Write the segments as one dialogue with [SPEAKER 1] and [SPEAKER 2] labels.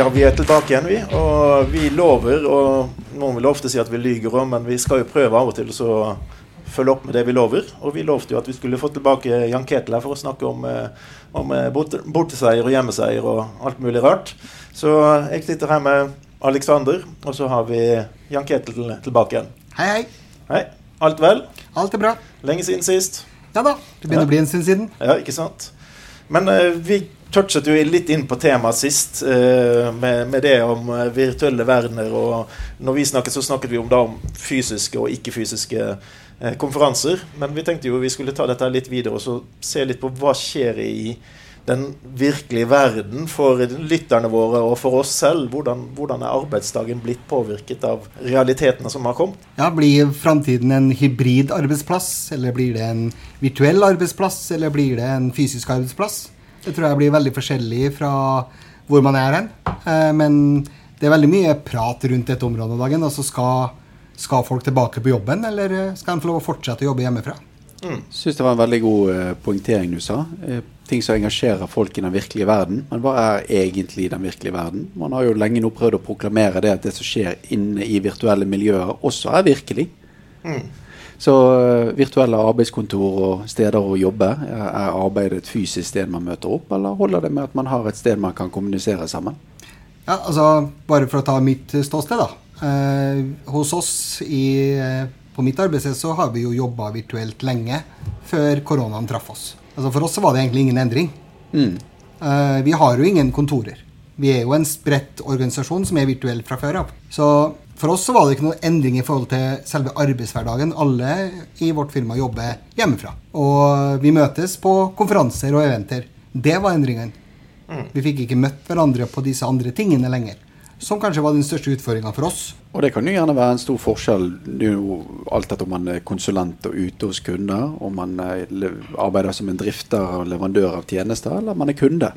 [SPEAKER 1] Ja, vi er tilbake igjen, vi. Og vi lover, og noen vil ofte si at vi lyver òg, men vi skal jo prøve av og til å følge opp med det vi lover. Og vi lovte jo at vi skulle få tilbake Jan Ketil her for å snakke om, eh, om eh, borteseier og hjemmeseier og alt mulig rart. Så jeg sitter her med Alexander, og så har vi Jan Ketil tilbake igjen.
[SPEAKER 2] Hei, hei.
[SPEAKER 1] Hei. Alt vel?
[SPEAKER 2] Alt er bra.
[SPEAKER 1] Lenge siden sist.
[SPEAKER 2] Ja da. Det begynner
[SPEAKER 1] Ja.
[SPEAKER 2] å bli en stund siden.
[SPEAKER 1] Ja, ikke sant? Men uh, vi touchet jo litt inn på temaet sist, eh, med, med det om eh, virtuelle verdener. Og når vi snakket, så snakket vi om, da, om fysiske og ikke-fysiske eh, konferanser. Men vi tenkte jo vi skulle ta dette litt videre og så se litt på hva skjer i den virkelige verden for lytterne våre og for oss selv. Hvordan, hvordan er arbeidsdagen blitt påvirket av realitetene som har kommet?
[SPEAKER 2] Ja, Blir framtiden en hybrid arbeidsplass, eller blir det en virtuell arbeidsplass, eller blir det en fysisk arbeidsplass? Det tror jeg blir veldig forskjellig fra hvor man er hen. Eh, Men det er veldig mye prat rundt dette området om dagen. Altså skal, skal folk tilbake på jobben, eller eh, skal de få lov å fortsette å jobbe hjemmefra?
[SPEAKER 3] syns det var en veldig god eh, poengtering du sa. Ting som engasjerer folk i den virkelige verden. Men hva er egentlig den virkelige verden? Man har jo lenge nå prøvd å proklamere det at det som skjer inne i virtuelle miljøer, også er virkelig. Så eh, virtuelle arbeidskontor og steder å jobbe, eh, er arbeidet et fysisk sted man møter opp, eller holder det med at man har et sted man kan kommunisere sammen?
[SPEAKER 2] Ja, altså Bare for å ta mitt ståsted, da. Eh, hos oss i, eh, på mitt arbeidssted så har vi jo jobba virtuelt lenge før koronaen traff oss. Altså For oss så var det egentlig ingen endring.
[SPEAKER 3] Mm.
[SPEAKER 2] Eh, vi har jo ingen kontorer. Vi er jo en spredt organisasjon som er virtuell fra før av. Så for oss så var det ikke noe endring i forhold til selve arbeidshverdagen. Alle i vårt firma jobber hjemmefra. Og vi møtes på konferanser og eventer. Det var endringen. Vi fikk ikke møtt hverandre på disse andre tingene lenger. Som kanskje var den største utfordringa for oss.
[SPEAKER 3] Og det kan jo gjerne være en stor forskjell jo alt etter om man er konsulent og ute hos kunder, om man arbeider som en drifter og leverandør av tjenester, eller om man er kunde.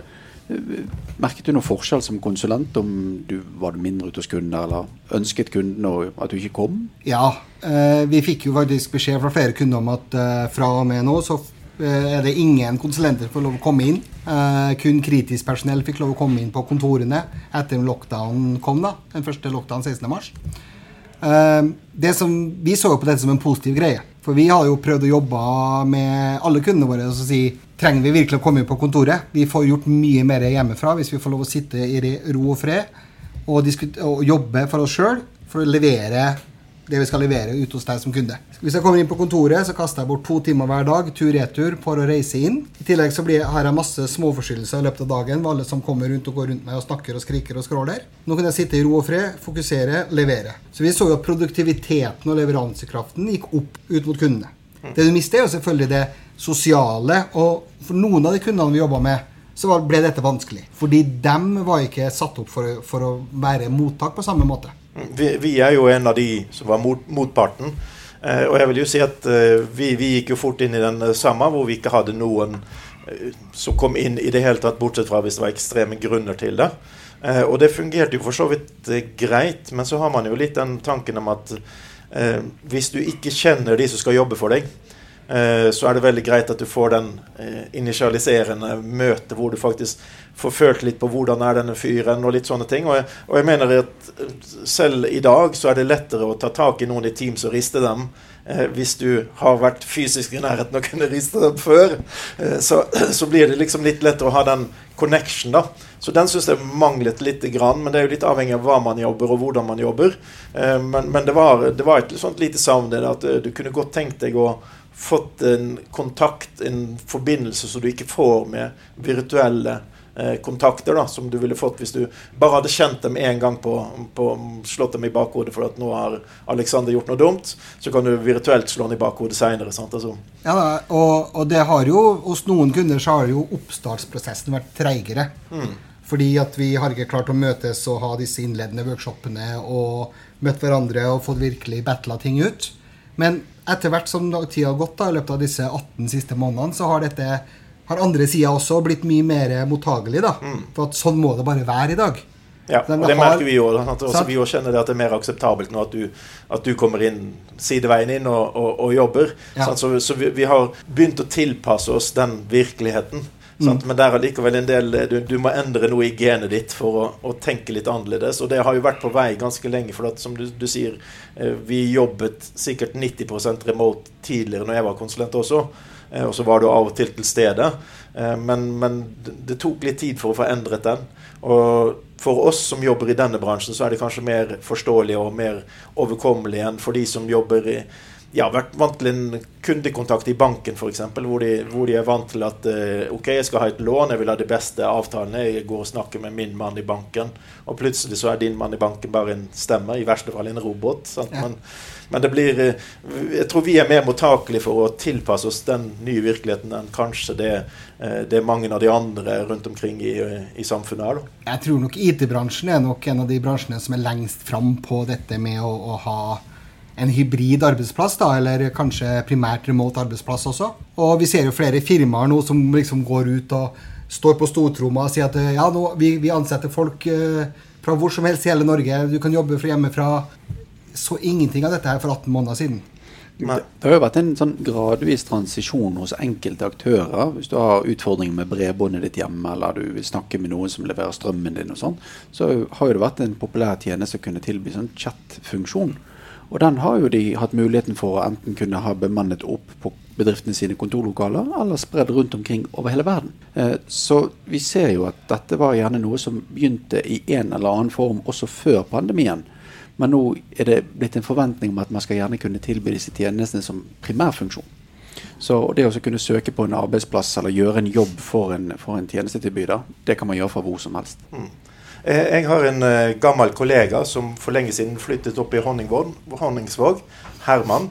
[SPEAKER 3] Merket du noen forskjell som konsulent om du var mindre ute hos kunden, eller ønsket kunden at du ikke kom?
[SPEAKER 2] Ja, eh, vi fikk jo faktisk beskjed fra flere kunder om at eh, fra og med nå så eh, er det ingen konsulenter som får lov å komme inn. Kun kritisk personell fikk lov å komme inn på kontorene etter lockdown kom, da. Den første lockdown 16. mars. Eh, det som, vi så jo på dette som en positiv greie. For vi har jo prøvd å jobbe med alle kundene våre og si trenger vi virkelig å komme inn på kontoret. Vi får gjort mye mer hjemmefra hvis vi får lov å sitte i ro og fred og, og jobbe for oss sjøl for å levere det vi skal levere ut hos deg som kunde. Hvis jeg kommer inn på kontoret, så kaster jeg bort to timer hver dag tur-retur for å reise inn. I tillegg så blir, har jeg masse småforstyrrelser i løpet av dagen med alle som kommer rundt og går rundt meg og snakker og skriker og skråler. Nå kan jeg sitte i ro og fred, fokusere, levere. Så vi så jo at produktiviteten og leveransekraften gikk opp ut mot kundene. Det du mister, er jo selvfølgelig det sosiale. Og for noen av de kundene vi jobba med, så ble dette vanskelig. Fordi dem var ikke satt opp for, for å være mottak på samme måte.
[SPEAKER 1] Vi, vi er jo en av de som var mot, motparten. Eh, og jeg vil jo si at eh, vi, vi gikk jo fort inn i den eh, samme, hvor vi ikke hadde noen eh, som kom inn i det hele tatt, bortsett fra hvis det var ekstreme grunner til det. Eh, og det fungerte jo for så vidt eh, greit, men så har man jo litt den tanken om at hvis du ikke kjenner de som skal jobbe for deg, så er det veldig greit at du får den eh, initialiserende møtet hvor du faktisk får følt litt på hvordan er denne fyren, og litt sånne ting. Og jeg, og jeg mener at eh, selv i dag så er det lettere å ta tak i noen i Teams og riste dem. Eh, hvis du har vært fysisk i nærheten og kunne riste dem før, eh, så, så blir det liksom litt lettere å ha den connection, da. Så den syns jeg manglet litt, men det er jo litt avhengig av hva man jobber og hvordan man jobber. Eh, men men det, var, det var et sånt lite savn det, at eh, du kunne godt tenkt deg å fått en kontakt, en forbindelse som du ikke får med virtuelle eh, kontakter, da, som du ville fått hvis du bare hadde kjent dem én gang på, på slått dem i bakhodet for at nå har Alexander gjort noe dumt. Så kan du virtuelt slå han i bakhodet seinere. Altså.
[SPEAKER 2] Ja, og, og det har jo, hos noen kunder så har jo oppstartsprosessen vært treigere. Fordi at vi har ikke klart å møtes og ha disse innledende workshopene og møtt hverandre og fått virkelig battla ting ut. Men etter hvert som da tida har gått da, i løpet av disse 18 siste månedene, så har dette har andre sida også blitt mye mer mottagelig. da. For at sånn må det bare være i dag.
[SPEAKER 1] Ja, og det
[SPEAKER 2] har-
[SPEAKER 1] merker vi også vi også kjenner det at det er mer akseptabelt nå at du, at du kommer inn sideveien inn og, og, og jobber.
[SPEAKER 2] Ja.
[SPEAKER 1] Så, så vi, vi har begynt å tilpasse oss den virkeligheten. Mm. Men det er allikevel en del du, du, må endre noe i genet ditt for å, å, tenke litt annerledes. Og det har jo vært på vei ganske lenge. For at, som du, du sier, eh, vi jobbet sikkert 90% remote tidligere når jeg var konsulent også. Eh, og så var du av og til til stede. Eh, men, men det tok litt tid for å få endret den. Og for oss som jobber i denne bransjen, så er det kanskje mer forståelig og mer overkommelig enn for de som jobber i ja, vært vant til en kundekontakt i banken f.eks., hvor, de, hvor de er vant til at uh, OK, jeg skal ha et lån, jeg vil ha de beste avtalene, jeg går og snakker med min mann i banken, og plutselig så er din mann i banken bare en stemme, i verste fall en robot. Ja. Men, men, det blir uh, Jeg tror vi er mer mottakelige for å tilpasse oss den nye virkeligheten enn kanskje det, uh, det mange av de andre rundt omkring i, i samfunnet er.
[SPEAKER 2] Jeg tror nok IT-bransjen er nok en av de bransjene som er lengst fram på dette med å, å ha en hybrid arbeidsplass, da, eller kanskje primært remote arbeidsplass også. Og vi ser jo flere firmaer nå som liksom går ut og står på stortromma og sier at ja, nå, vi, vi ansetter folk uh, fra hvor som helst i hele Norge, du kan jobbe fra hjemmefra. Så ingenting av dette her for 18 måneder siden.
[SPEAKER 3] Det, det har jo vært en sånn gradvis transisjon hos enkelte aktører. Hvis du har utfordringer med bredbåndet ditt hjemme, eller du vil snakke med noen som leverer strømmen din, og sånn, så har jo det vært en populær tjeneste å kunne tilby sånn chat-funksjon. Og den har jo de hatt muligheten for å enten kunne ha bemannet opp på bedriftene sine kontorlokaler, eller spredd rundt omkring over hele verden. Eh, så vi ser jo at dette var gjerne noe som begynte i en eller annen form også før pandemien. Men nå er det blitt en forventning om at man skal gjerne kunne tilby disse tjenestene som primærfunksjon. Så det å kunne søke på en arbeidsplass eller gjøre en jobb for en, for en tjenestetilbyder, det kan man gjøre fra hvor som helst. Mm.
[SPEAKER 1] Eh, jeg har en uh, gammel kollega som for lenge siden flyttet opp i Honningsvåg. Herman.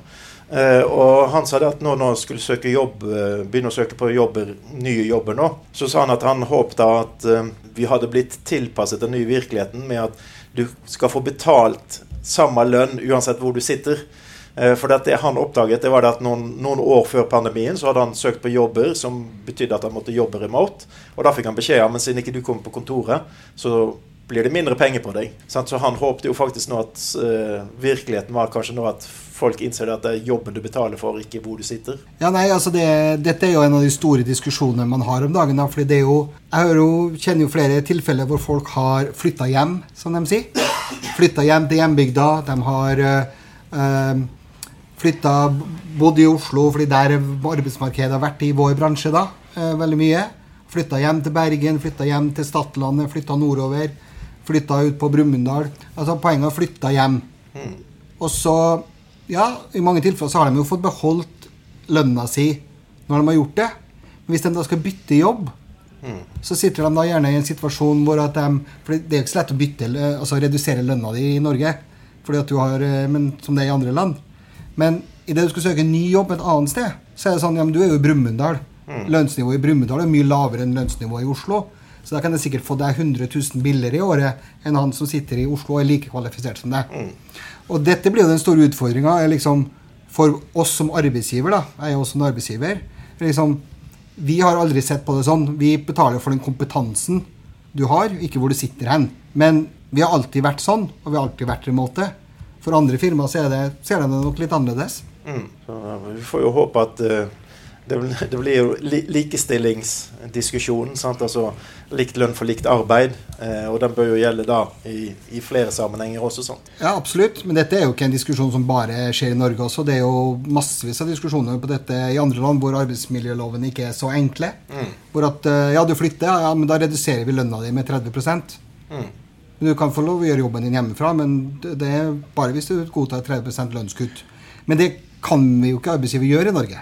[SPEAKER 1] Uh, og han sa det at når han skulle søke jobb, begynne å søke på jobber, nye jobber nå, så sa han at han håpte at vi hadde blitt tilpasset den nye virkeligheten med at du skal få betalt samme lønn uansett hvor du sitter. For det han oppdaget, det var at noen, noen, år før pandemien så hadde han søkt på jobber som betydde at han måtte jobbe remote. Og da fikk han beskjed om at siden ikke du kommer på kontoret, så blir det mindre penger på deg. Så han håpte jo faktisk nå at uh, virkeligheten var kanskje nå at folk innser at det er jobben du betaler for, ikke hvor du sitter.
[SPEAKER 2] Ja, nei, altså det, Dette er jo en av de store diskusjonene man har om dagen. Da, fordi det er jo, Jeg jo, kjenner jo flere tilfeller hvor folk har flytta hjem, som de sier. Flytta hjem til hjembygda. De har uh, uh, flytta, bodde i Oslo fordi der arbeidsmarkedet har vært i vår bransje da, uh, veldig mye. Flytta hjem til Bergen, flytta hjem til Stadlandet, flytta nordover flytta ut på Brumunddal. Altså poenget er flytta hjem. Mm. Og så, ja, i mange tilfeller så har de jo fått beholdt lønna si når de har gjort det. Men hvis de da skal bytte jobb, mm. så sitter de da gjerne i en situasjon hvor at de For det er jo ikke så lett å bytte, altså redusere lønna di i Norge, fordi at du har, eh, men, som det er i andre land. Men idet du skal søke en ny jobb et annet sted, så er det sånn ja, men du er jo i Brumunddal. Mm. Lønnsnivået i Brumunddal er mye lavere enn lønnsnivået i Oslo. Så da kan jeg sikkert få deg 100 000 billigere i året enn han som sitter i Oslo og er like kvalifisert som deg. Mm. Og dette blir jo den store utfordringa liksom, for oss som arbeidsgiver. da, Jeg er jo også en arbeidsgiver. Liksom, vi har aldri sett på det sånn. Vi betaler for den kompetansen du har, ikke hvor du sitter hen. Men vi har alltid vært sånn, og vi har alltid vært remote. For andre firmaer ser de det, ser det nok litt annerledes. Mm.
[SPEAKER 1] Så, vi får jo håpe at uh det, det, blir jo likestillingsdiskusjonen. Altså likt lønn for likt arbeid. Eh, og den bør jo gjelde da i, i flere sammenhenger også. Sant?
[SPEAKER 2] Ja, absolutt. Men dette er jo ikke en diskusjon som bare skjer i Norge også. Det er jo massevis av diskusjoner på dette i andre land hvor arbeidsmiljøloven ikke er så enkle. Mm. Hvor at eh, ja, du flytter, ja, men da reduserer vi lønna di med 30 mm. Du kan få lov å gjøre jobben din hjemmefra, men det er bare hvis du godtar 30% lønnskutt. Men det kan vi jo ikke arbeidsgiver gjøre i Norge.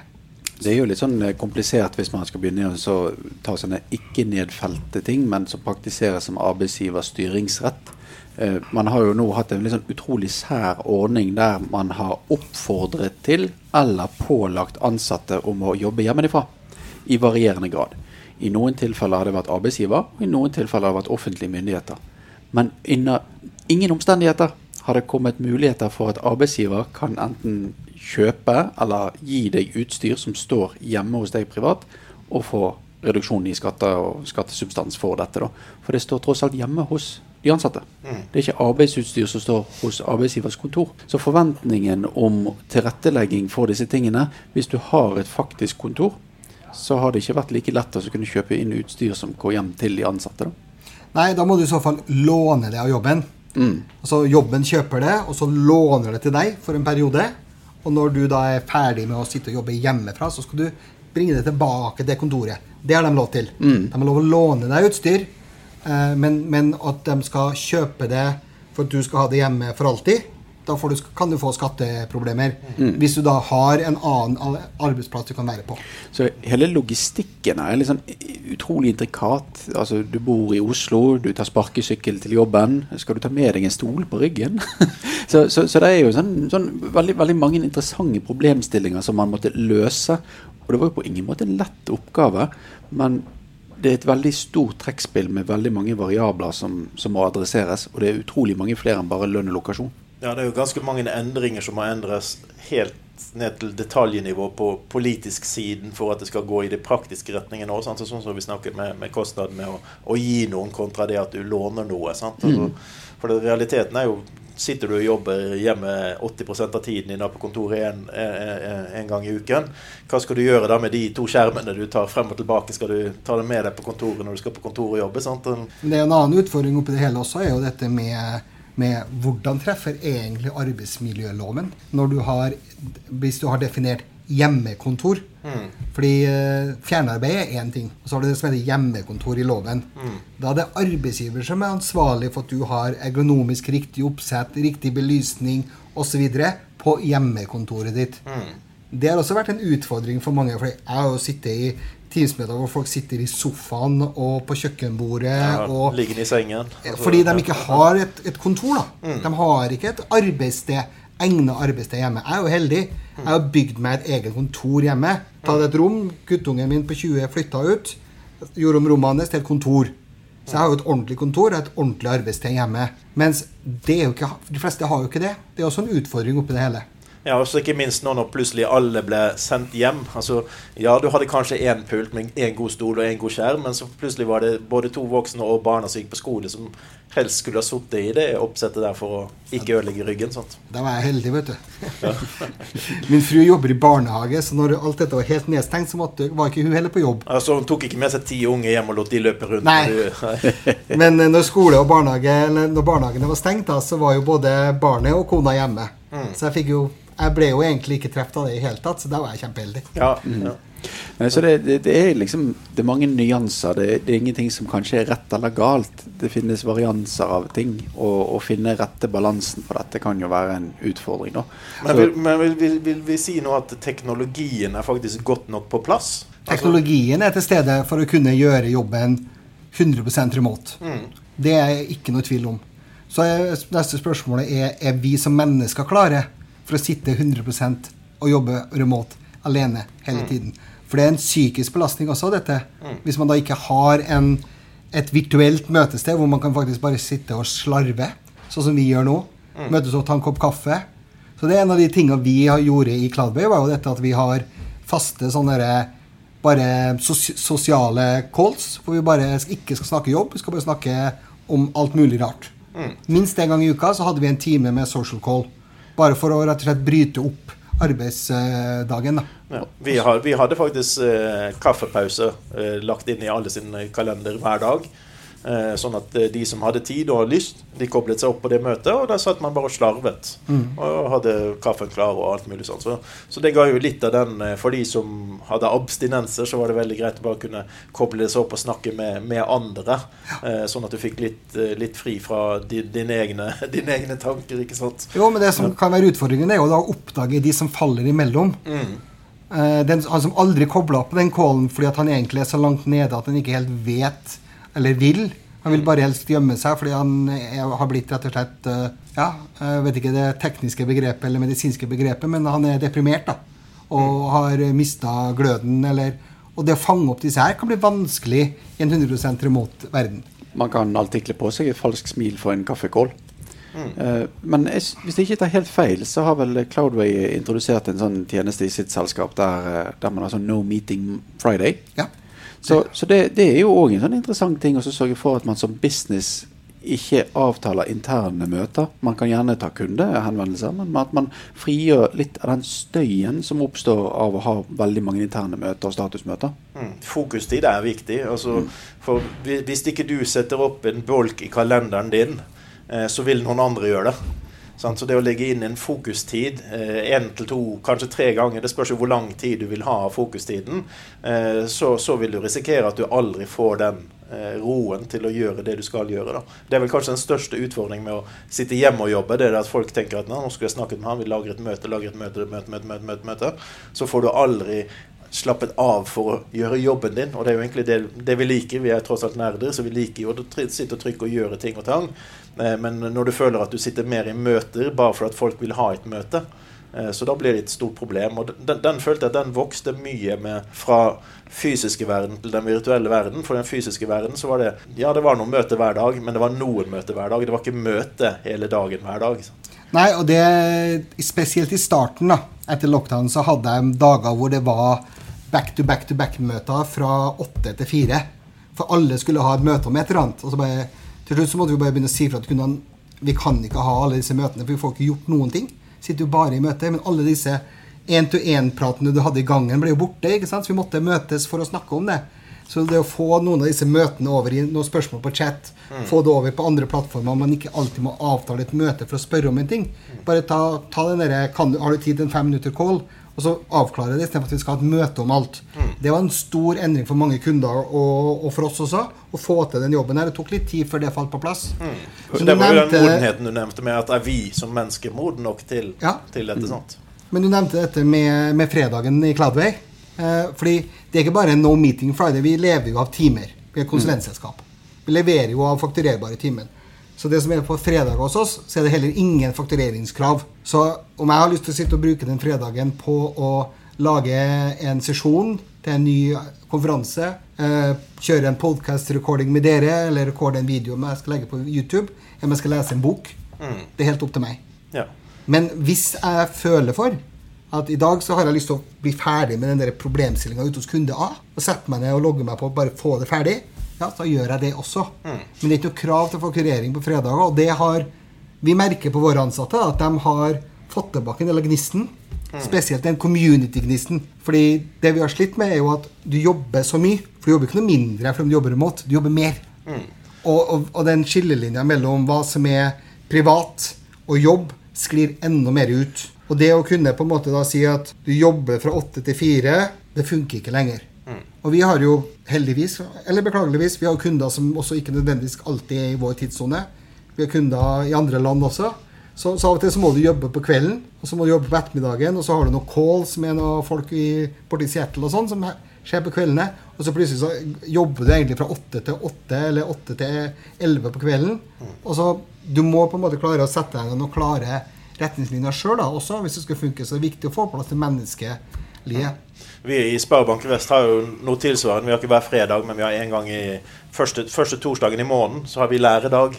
[SPEAKER 3] Det er jo litt sånn eh, komplisert hvis man skal begynne å ta sånne ikke-nedfelte ting, men som praktiseres som arbeidsgivers styringsrett. Eh, man har jo nå hatt en litt sånn utrolig sær ordning der man har oppfordret til eller pålagt ansatte om å jobbe hjemmefra i varierende grad. I noen tilfeller har det vært arbeidsgiver, og i noen tilfeller har det vært offentlige myndigheter. Men innen ingen omstendigheter har det kommet muligheter for at arbeidsgiver kan enten kjøpe eller gi deg utstyr som står hjemme hos deg privat, og få reduksjon i skatter og skattesubstans for dette. Da. For det står tross alt hjemme hos de ansatte. Mm. Det er ikke arbeidsutstyr som står hos arbeidsgivers kontor. Så forventningen om tilrettelegging for disse tingene, hvis du har et faktisk kontor, så har det ikke vært like lett å kunne kjøpe inn utstyr som går hjem til de ansatte. da.
[SPEAKER 2] Nei, da må du i så fall låne det av jobben.
[SPEAKER 3] Mm.
[SPEAKER 2] Altså Jobben kjøper det, og så låner det til deg for en periode. Og når du da er ferdig med å sitte og jobbe hjemmefra, så skal du bringe det tilbake til kontoret. Det har de lov til.
[SPEAKER 3] Mm.
[SPEAKER 2] De har lov å låne deg utstyr, eh, men, men at de skal kjøpe det for at du skal ha det hjemme for alltid, da du, kan du få skatteproblemer.
[SPEAKER 3] Mm.
[SPEAKER 2] Hvis du da har en annen arbeidsplass du kan være på.
[SPEAKER 3] Så hele logistikken er sånn utrolig intrikat. Altså, du bor i Oslo, du tar sparkesykkel til jobben. Skal du ta med deg en stol på ryggen? så, så, så det er jo sånn, sånn veldig, veldig mange interessante problemstillinger som man måtte løse. Og det var jo på ingen måte en lett oppgave, men det er et veldig stort trekkspill med veldig mange variabler som, som må adresseres. Og det er utrolig mange flere enn bare lønn og lokasjon.
[SPEAKER 1] Ja, det er jo ganske mange endringer som må endres helt ned til detaljnivå på politisk siden for at det skal gå i de praktiske retningene òg. Sånn som vi snakket med, med kostnaden med å, å, gi noen kontra det at du låner noe. Sant? Altså, for det, realiteten er jo Sitter du og jobber hjemme 80% av tiden din på kontoret en, en, en, gang i uken, hva skal du gjøre da med de to skjermene du tar frem og tilbake? Skal du ta dem med deg på kontoret når du skal på kontoret og jobbe? Sant?
[SPEAKER 2] Det er en annen utfordring oppi det hele også, er jo dette med med hvordan treffer egentlig arbeidsmiljøloven når du har, hvis du har definert hjemmekontor.
[SPEAKER 1] Mm.
[SPEAKER 2] Fordi eh, fjernarbeid er én ting, og så har du det som heter hjemmekontor i loven.
[SPEAKER 1] Mm.
[SPEAKER 2] Da er det arbeidsgiver som er ansvarlig for at du har ergonomisk riktig oppsett, riktig belysning osv. på hjemmekontoret ditt.
[SPEAKER 1] Mm.
[SPEAKER 2] Det har også vært en utfordring for mange. For jeg har jo sittet i Teamsmøter hvor folk sitter i sofaen og på kjøkkenbordet.
[SPEAKER 1] Ja,
[SPEAKER 2] og
[SPEAKER 1] Liggende i sengen. Altså,
[SPEAKER 2] fordi de ikke har et, et kontor. da.
[SPEAKER 1] Mm.
[SPEAKER 2] De har ikke et arbeidssted, egnet arbeidssted hjemme. Jeg er jo heldig. Jeg har bygd meg et eget kontor hjemme. Tatt et rom. Guttungen min på 20 flytta ut. Gjorde om rommet hans til et kontor. Så jeg har jo et ordentlig kontor og et ordentlig arbeidssted hjemme. Mens det er jo ikke, de fleste har jo ikke det. Det er også en utfordring oppi det hele.
[SPEAKER 1] Ja, og ikke minst nå når plutselig alle ble sendt hjem. Altså, ja, du hadde kanskje én pult med én god stol og én god skjerm, men så plutselig var det både to voksne og barna som gikk på skole, som helst skulle ha sittet i det oppsettet der for å ikke ødelegge ryggen. sant?
[SPEAKER 2] Da var jeg heldig, vet du. Min fru jobber i barnehage, så når alt dette var helt nedstengt, så måtte, var ikke hun heller på jobb.
[SPEAKER 1] Altså, Hun tok ikke med seg ti unge hjem og lot de løpe rundt.
[SPEAKER 2] Nei. Men eh, når skole og barnehage, eller når barnehagene var stengt, da, så var jo både barnet og kona hjemme. Så jeg fikk jo Jeg ble jo egentlig ikke truffet av det i hele tatt, så da var jeg kjempeheldig.
[SPEAKER 1] Ja, ja.
[SPEAKER 3] Nei, Så det, det, det er liksom Det er mange nyanser. Det, det er ingenting som kanskje er rett eller galt. Det finnes varianser av ting. Og å finne rette balansen på dette kan jo være en utfordring. da
[SPEAKER 1] Men, vil, men vil, vil, vil vi si nå at teknologien er faktisk godt nok på plass? Altså,
[SPEAKER 2] Teknologien er til stede for å kunne gjøre jobben 100 remote.
[SPEAKER 1] Mm.
[SPEAKER 2] Det er ikke noe tvil om. Så neste spørsmålet er er vi som mennesker klare for å sitte 100% og jobbe remote alene hele tiden. For det er en psykisk belastning også, dette. Hvis man da ikke har en, et virtuelt møtested hvor man kan faktisk bare sitte og slarve, sånn som vi gjør nå. Møtes og ta en kopp kaffe. Så det er en av de tingene vi har gjort i Cloudbay, var jo dette at vi har faste sånne bare sos sosiale calls, hvor vi bare ikke skal snakke jobb, vi skal bare snakke om alt mulig rart. Minst en gang i uka så hadde vi en time med social call. Bare for å rett og slett bryte opp arbeidsdagen. da.
[SPEAKER 1] Ja. Vi, har, vi hadde faktisk eh, kaffepause eh, lagt inn i alle sin kalender hver dag. Eh, sånn at eh, de som hadde tid og lyst, de koblet seg opp på det møtet, og der satt man bare og slarvet. Og hadde kaffen klar og alt mulig sånn. Så, så det ga jo litt av den eh, For de som hadde abstinenser, så var det veldig greit å bare kunne koble seg opp og snakke med, med andre. Ja. sånn at du fikk litt, litt fri fra din, dine, egne, din egne tanker, ikke sant.
[SPEAKER 2] Jo, men det som kan være utfordringen, er jo da å oppdage de som faller imellom. Mm. den, han som aldri kobla opp på den callen fordi at han egentlig er så langt nede at han ikke helt vet eller vil. Han vil bare helst gjemme seg fordi han er, har blitt rett og slett eh, Ja, jeg vet ikke det tekniske begrepet eller medisinske begrepet, men han er deprimert da, og har mista gløden. Eller, og det å fange opp disse her kan bli vanskelig i en 100 remote verden.
[SPEAKER 3] Man kan alltid kle på seg et falskt smil for en kaffekål. Mm. men hvis jeg ikke tar helt feil, så har vel Cloudway introdusert en sånn tjeneste i sitt selskap der, eh, der man har sånn No Meeting Friday.
[SPEAKER 2] Ja.
[SPEAKER 3] Så, så det, det er jo òg en sånn interessant ting å sørge for at man som business ikke avtaler interne møter. Man kan gjerne ta kundehenvendelser, men at man frigjør litt av den støyen som oppstår av å ha veldig mange interne møter og statusmøter.
[SPEAKER 1] Mm. Fokustid er viktig. Altså, for Hvis ikke du setter opp en bolk i kalenderen din, eh, så vil noen andre gjøre det. Så det å legge inn en fokustid, én eh, til to, kanskje tre ganger, det spørs jo hvor lang tid du vil ha av fokustiden, eh, så, så, vil du risikere at du aldri får den eh, roen til å gjøre det du skal gjøre. Da. Det er vel kanskje den største utfordringen med å sitte hjemme og jobbe. Det er at folk tenker at nå skulle jeg snakket med han, vi lager et møte, lager et møte, møte, møte, møte, møte, møte. Så får du aldri slappet av for å gjøre jobben din. Og det er jo egentlig det, det vi liker. Vi er tross alt nerder, så vi liker jo å sitte og trykke og gjøre ting og tang. Eh, men når du føler at du sitter mer i møter bare for at folk vil ha et møte, eh, så da blir det et stort problem. Og den, den følte jeg den vokste mye med fra fysiske verden til den virtuelle verden. For den fysiske verden så var det ja, det var noen møter hver dag, men det var noen møter hver dag. Det var ikke møte hele dagen hver dag.
[SPEAKER 2] Nei, og det spesielt i starten, da, etter lockdown, så hadde jeg dager hvor det var back-to-back-to-back-møter fra åtte til fire. For alle skulle ha et møte om et eller annet. Og så bare til slutt så måtte vi bare begynne å si fra at vi kan ikke ha alle disse møtene, for vi får ikke gjort noen ting. Sitter jo bare i møte. Men alle disse én-til-én-pratene du hadde i gangen, ble jo borte. ikke sant? Så vi måtte møtes for å snakke om det. Så det å få noen av disse møtene over i noen spørsmål på chat, mm. få det over på andre plattformer, man ikke alltid må avtale et møte for å spørre om en ting. Bare ta, ta den derre Har du tid til en fem minutter call? Og så avklare det istedenfor at vi skal ha et møte om alt. Mm. Det var en stor endring for mange kunder og, og, for oss også å få til den jobben her. Det tok litt tid før det falt på plass.
[SPEAKER 1] Mm. det var jo den modenheten du nevnte med at er vi som mennesker modne nok til, ja. til dette. sånt.
[SPEAKER 2] Men du nevnte dette med, med fredagen i Cloudway. Eh, fordi det er ikke bare no meeting Friday. Vi lever jo av timer. Vi er konsulentselskap. Vi leverer jo av fakturerbare timer. Så det som er på fredag hos oss, så er det heller ingen faktureringskrav. Så om jeg har lyst til å sitte og bruke den fredagen på å lage en sesjon til en ny konferanse, eh, kjøre en podcast-recording med dere, eller rekorde en video om jeg skal legge på YouTube, eller om jeg skal lese en bok, mm. det er helt opp til meg. Ja. Men hvis jeg føler for at i dag så har jeg lyst til å bli ferdig med den problemstillinga ute hos kunde A, og sette meg ned og logge meg på og bare få det ferdig, ja, så gjør jeg det også. Mm. Men det er ikke noe krav til fakturering på fredager. Og det har vi merker på våre ansatte at de har fått tilbake en del av gnisten. Mm. Spesielt den community-gnisten. Fordi det vi har slitt med, er jo at du jobber så mye. For du jobber ikke noe mindre for om du jobber remote. Du jobber mer. Mm. Og, og, og, den skillelinja mellom hva som er privat og jobb, sklir enda mer ut. Og det å kunne på en måte da si at du jobber fra åtte til fire, det funker ikke lenger. Og vi har jo heldigvis, eller beklageligvis, vi har kunder som også ikke nødvendigvis alltid er i vår tidssone. Vi har kunder i andre land også. Så, så, av og til så må du jobbe på kvelden, og så må du jobbe på ettermiddagen, og så har du noen calls med noen folk i, borti Seattle og sånn som skjer på kveldene. Og så plutselig så jobber du egentlig fra åtte til åtte eller åtte til elleve på kvelden. Og så Du må på en måte klare å sette deg noen klare retningslinjer sjøl også, hvis det skal funke. Så det er viktig å få plass til menneskelige.
[SPEAKER 1] Vi i Sparebank Vest har jo noe tilsvarende. Vi har ikke hver fredag, men vi har en gang i første, første torsdagen i måneden så har vi læredag.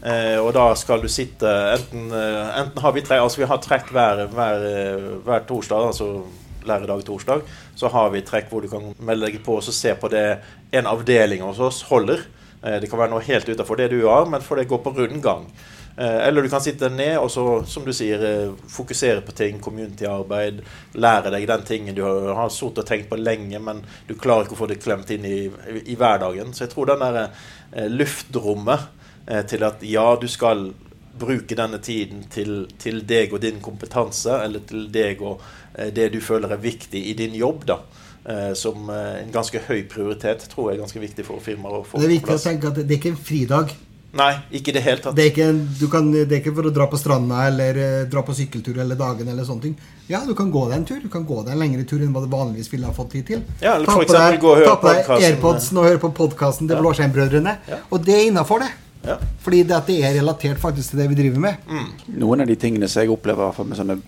[SPEAKER 1] Eh, og da skal du sitte enten, eh, enten har vi tre, altså vi har trekk hver, hver, hver, torsdag, altså læredag torsdag. Så har vi trekk hvor du kan melde deg på og se på det en avdeling hos oss holder. Eh, det kan være noe helt utenfor det du har, men for det går på rundgang. Eh, eller du kan sitte ned og så, som du sier, eh, fokusere på ting, community-arbeid. Lære deg den tingen du har, har sittet og tenkt på lenge, men du klarer ikke å få det klemt inn i, i, i hverdagen. Så jeg tror den der eh, luftrommet eh, til at ja, du skal bruke denne tiden til, til deg og din kompetanse, eller til deg og eh, det du føler er viktig i din jobb, da. Som en ganske høy prioritet, tror jeg er ganske viktig for firmaer.
[SPEAKER 2] Det er viktig å tenke at det er ikke en fridag.
[SPEAKER 1] Nei, ikke i det hele tatt.
[SPEAKER 2] Det er ikke, kan, det er ikke, for å dra på stranda eller uh, dra på sykkeltur eller dagen eller sånne ting. Ja, du kan gå deg en tur. Du kan gå deg en lengre tur enn hva du vanligvis ville ha fått tid til.
[SPEAKER 1] Ja, eller for eksempel deg, på og
[SPEAKER 2] ta på deg AirPodsen og høre på podkasten til ja. Blåskjermbrødrene. Ja. Og det er innafor, det. Ja. Fordi det, det, er relatert faktisk til det vi driver med. Mm.
[SPEAKER 3] Noen av de tingene som jeg opplever med sånne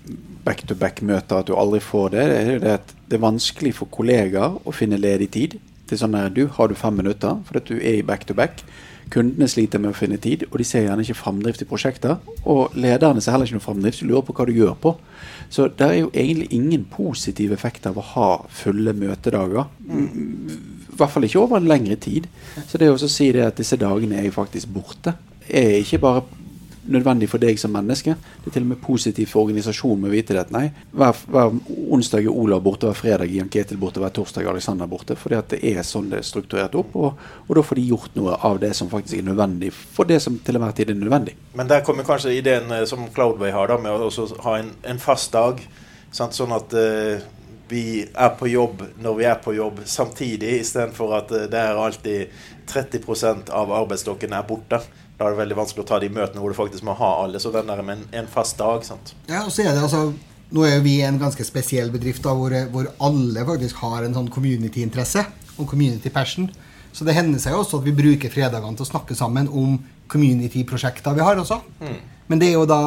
[SPEAKER 3] back-to-back-møter, at du aldri får det, det er det at det er vanskelig for kollegaer å finne ledig tid. Til sånn her, du Har du fem minutter fordi du er i back-to-back? back to back Kundene sliter med å finne tid, og de ser gjerne ikke framdrift i prosjekter. Og lederne ser heller ikke noe framdrift, de lurer på hva du gjør på. Så det er jo egentlig ingen positiv effekt av å ha fulle møtedager. I hvert fall ikke over en lengre tid. Så det å si det at disse dagene er jo faktisk borte. er ikke bare nødvendig for deg som menneske. Det er til og med positivt for organisasjonen med å vite det. Nei, hver, hver onsdag er Olav borte, hver fredag Jan Ketil borte, hver torsdag er Alexander borte. For det er sånn det er strukturert opp, og, og, da får de gjort noe av det som faktisk er nødvendig for det som til enhver tid er nødvendig.
[SPEAKER 1] Men der kommer kanskje ideen eh, som Cloudway har, da, med å ha en, en fast dag. Sant? Sånn at uh, vi er på jobb når vi er på jobb samtidig, istedenfor at uh, det er alltid 30% av arbeidsstokken er borte. Da er det veldig vanskelig å ta de møtene hvor du faktisk må ha alle. Så den der med en, en fast dag. sant?
[SPEAKER 2] Ja, og så er det altså nå er jo vi en ganske spesiell bedrift da, hvor, hvor, alle faktisk har en sånn community-interesse og community passion. Så det hender seg jo også at vi bruker fredagene til å snakke sammen om community-prosjekter vi har også. Mm. Men det er jo da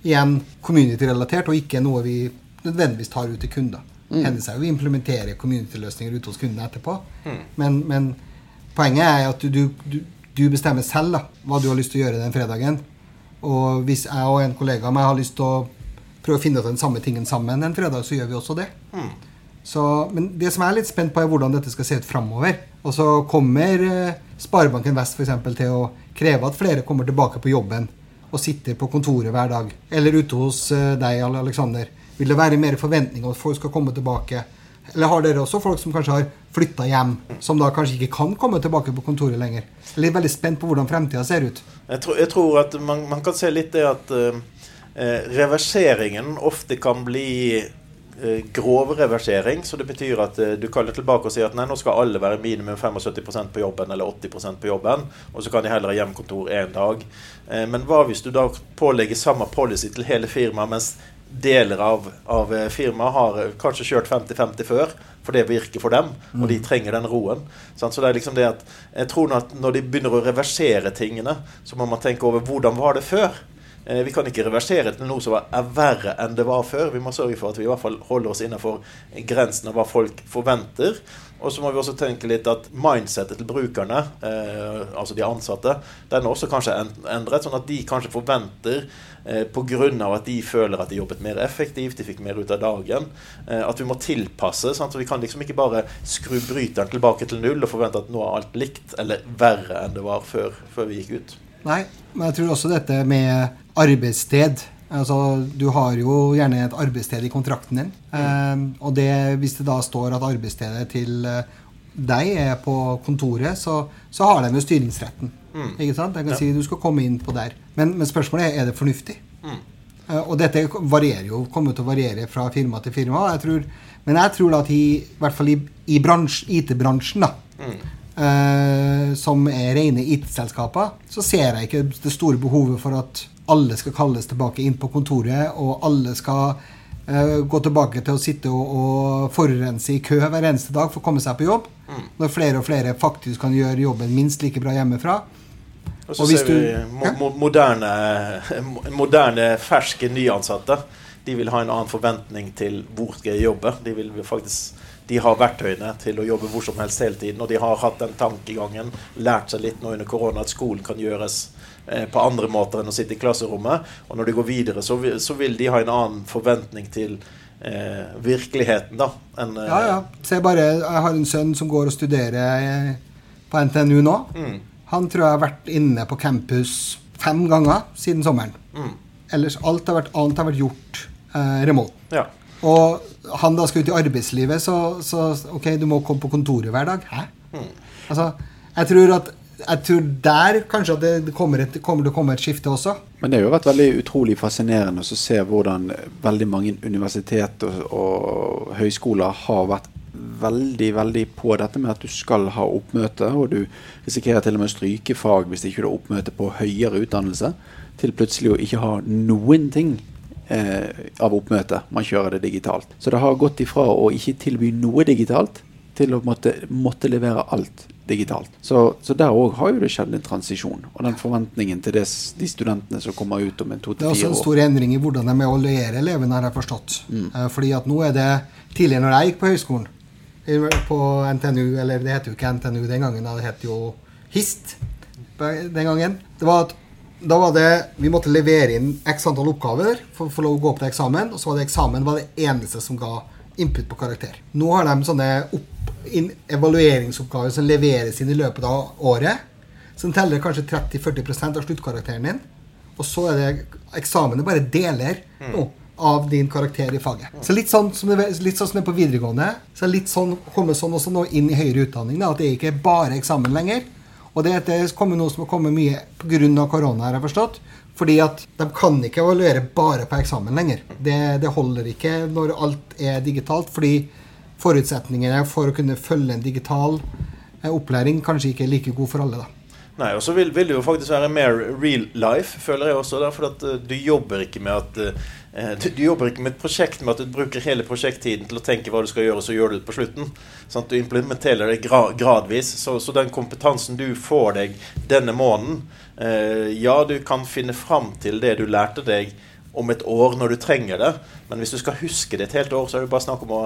[SPEAKER 2] igjen community-relatert, og ikke noe vi nødvendigvis tar ut til kunder. Mm. Hender seg jo vi implementerer community-løsninger ute hos kundene etterpå. Mm. Men, men, poenget er at du, du, du bestemmer selv da, hva du har lyst til å gjøre den fredagen. Og hvis jeg og en kollega av meg har lyst til å prøve å finne ut den samme tingen sammen en fredag, så gjør vi også det. Mm. Så, men det som jeg er litt spent på, er hvordan dette skal se ut framover. Og så kommer eh, Sparebanken Vest f.eks. til å kreve at flere kommer tilbake på jobben og sitter på kontoret hver dag. Eller ute hos eh, deg, Alexander. Vil det være mer forventning om at folk skal komme tilbake? Eller har dere også folk som kanskje har flytta hjem, som da kanskje ikke kan komme tilbake på kontoret lenger? Jeg er veldig spent på hvordan fremtida ser ut.
[SPEAKER 1] Jeg tror, jeg tror at man, man, kan se litt det at uh, reverseringen ofte kan bli uh, grov reversering. Så det betyr at du kaller tilbake og sier at nei, nå skal alle være minimum 75% på jobben eller 80% på jobben. Og så kan de heller ha hjemkontor én dag. men hva hvis du da pålegger samme policy til hele firmaet, mens deler av, av eh, firmaet har eh, kanskje kjørt 50-50 før, for det virker for dem, og de mm. trenger den roen. Så det er liksom det at jeg tror at når de begynner å reversere tingene, så må man tenke over hvordan var det før. Eh, vi kan ikke reversere til noe som er verre enn det var før. Vi må sørge for at vi i hvert fall holder oss innenfor grensen av hva folk forventer. Og så må vi også tenke litt at mindsettet til brukerne, eh, altså de ansatte, den er også kanskje endret. Sånn at de kanskje forventer, eh, pga. at de føler at de jobbet mer effektivt, de fikk mer ut av dagen, eh, at vi må tilpasse. Sant? Så vi kan liksom ikke bare skru bryteren tilbake til null og forvente at nå er alt likt eller verre enn det var før, før vi gikk ut.
[SPEAKER 2] Nei, men jeg tror også dette med arbeidssted Altså, du har jo gjerne et arbeidssted i kontrakten din. Mm. Um, og det, hvis det da står at arbeidsstedet til uh, deg er på kontoret, så, så har de jo styringsretten. Mm. Ikke sant? Jeg kan ja. si du skal komme inn på der. Men, men spørsmålet er er det fornuftig. Mm. Uh, og dette varierer jo, kommer til å variere fra firma til firma. Jeg tror, men jeg tror at i, i hvert fall i, i IT-bransjen, da, uh, som er rene IT-selskaper, så ser jeg ikke det store behovet for at alle skal kalles tilbake inn på kontoret, og alle skal uh, gå tilbake til å sitte og, og, forurense i kø hver eneste dag for å komme seg på jobb. Mm. Når flere og flere faktisk kan gjøre jobben minst like bra hjemmefra.
[SPEAKER 1] Og så og ser vi mo mo moderne, moderne, ferske nyansatte. De vil ha en annen forventning til hvor skal jeg jobbe. De vil faktisk de har verktøyene til å jobbe hvor som helst hele tiden. Og de har hatt den tankegangen, lært seg litt nå under korona, at skolen kan gjøres på andre måter enn å sitte i klasserommet. Og når de går videre, så vil, så vil de ha en annen forventning til eh, virkeligheten, da. Enn,
[SPEAKER 2] eh, ja, ja. Se bare, jeg har en sønn som går og studerer eh, på NTNU nå. Mm. Han tror jeg har vært inne på campus fem ganger siden sommeren. Mm. Ellers alt har vært, annet har vært gjort eh, remote. Ja. Og han da skal ut i arbeidslivet, så, så, OK, du må komme på kontoret hver dag. Hæ? Mm. Altså, jeg tror at jeg tror der kanskje at det kommer, et, kommer til komme et skifte også.
[SPEAKER 3] Men det har jo vært veldig utrolig fascinerende å se hvordan veldig mange universitet og, og høyskoler har vært veldig veldig på dette med at du skal ha oppmøte, og du risikerer til og med å stryke fag hvis ikke du har oppmøte på høyere utdannelse, til plutselig å ikke ha noen ting eh, av oppmøte. Man kjører det digitalt. Så det har gått ifra å ikke tilby noe digitalt til å måtte, måtte levere alt digitalt. Så, så der òg har jo det skjedd en transisjon. Og den forventningen til des, de studentene som kommer ut om en to til
[SPEAKER 2] fire år. Det er også en stor endring i hvordan de evaluerer elevene, har jeg forstått. Mm. Eh, fordi at nå er det Tidligere når jeg gikk på høyskolen, på NTNU, eller det heter jo ikke NTNU den gangen, det het jo HIST den gangen. Det var at da var det, Vi måtte levere inn x antall oppgaver for å få lov å gå opp til eksamen. Og så var det eksamen var det eneste som ga input på karakter. Nå har de sånne opp, evalueringsoppgaver som leveres inn i løpet av året. Som teller kanskje 30-40% av sluttkarakteren din. Og så er det eksamen er bare deler nå, av din karakter i faget. Så litt sånn som det, litt sånn som det er på videregående. Så er litt sånn, kommer sånn også nå inn i høyere utdanning. Da, at det ikke er bare eksamen lenger. Og det, det kommer noe som har kommet mye pga. korona, har jeg forstått. Fordi at de kan ikke evaluere bare på eksamen lenger. Det, det holder ikke når alt er digitalt. Fordi forutsetningene for å kunne følge en digital eh, opplæring kanskje ikke er like god for alle. da.
[SPEAKER 1] Nei, og så vil, vil, det jo faktisk være mer real life, føler jeg også. Der, for at uh, du jobber ikke med at uh, du, du, jobber ikke med et prosjekt med at du bruker hele prosjekttiden til å tenke hva du skal gjøre, og så gjør du det på slutten. Sånn at Du implementerer det gra gradvis. Så, så, den kompetansen du får deg denne måneden Ja, du kan finne fram til det du lærte deg om et år når du trenger det. Men hvis du skal huske det et helt år, så er det bare snakk om å,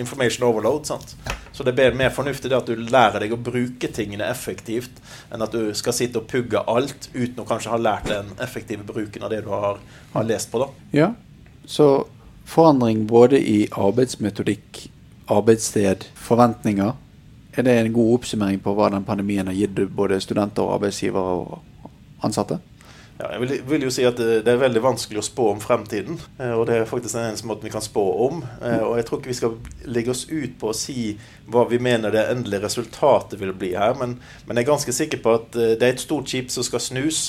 [SPEAKER 1] information overload. sant? Så det er mer fornuftig det at du lærer deg å bruke tingene effektivt, enn at du skal sitte og pugge alt uten å kanskje ha lært den effektive bruken av det du har, har lest på. da.
[SPEAKER 3] Ja, så forandring både i arbeidsmetodikk, arbeidssted, forventninger. Er det en god oppsummering på hva den pandemien har gitt både studenter, og arbeidsgivere og ansatte?
[SPEAKER 1] Ja, jeg vil, vil, jo si at det, det, er veldig vanskelig å spå om fremtiden. Eh, og det er faktisk den eneste måten vi kan spå om. Eh, og jeg tror ikke vi skal legge oss ut på å si hva vi mener det endelige resultatet vil bli her. Men, men jeg er ganske sikker på at eh, det er et stort skip som skal snus.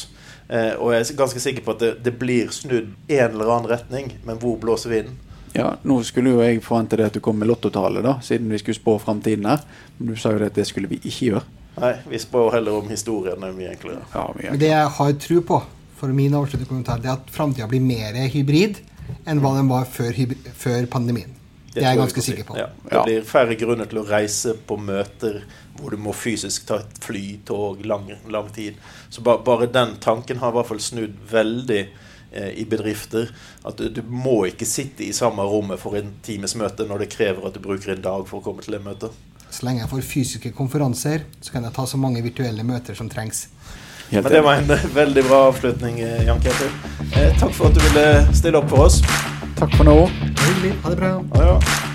[SPEAKER 1] Og jeg er ganske sikker på at det, det blir snudd en eller annen retning. Men hvor blåser vinden?
[SPEAKER 3] Ja, Nå skulle jo jeg forvente det at du kom med lottotallet, da, siden vi skulle spå fremtiden her. Men du sa jo det at det skulle vi ikke gjøre.
[SPEAKER 1] Nei, vi spør heller om historien. Det er mye enklere.
[SPEAKER 3] Ja, mye enklere.
[SPEAKER 2] Det jeg har tro på, for min avsluttende kommentar, det er at framtida blir mer hybrid enn hva den var før, før pandemien. Det, det er jeg ganske sikker på.
[SPEAKER 1] Ja. Det blir færre grunner til å reise på møter hvor du må fysisk ta et fly, tog, lang, lang tid. Så ba, bare den tanken har i hvert fall snudd veldig eh, i bedrifter. At du, du, må ikke sitte i samme rommet for en times møte når det krever at du bruker en dag for å komme til det møte.
[SPEAKER 2] Så lenge jeg får fysiske konferanser, så kan jeg ta så mange virtuelle møter som trengs.
[SPEAKER 1] Men det var en veldig bra avslutning, eh, Jan Ketil. Eh, takk for at du ville stille opp for oss.
[SPEAKER 3] Takk for nå.
[SPEAKER 2] Hyggelig. Ha det bra.
[SPEAKER 1] Ha det bra.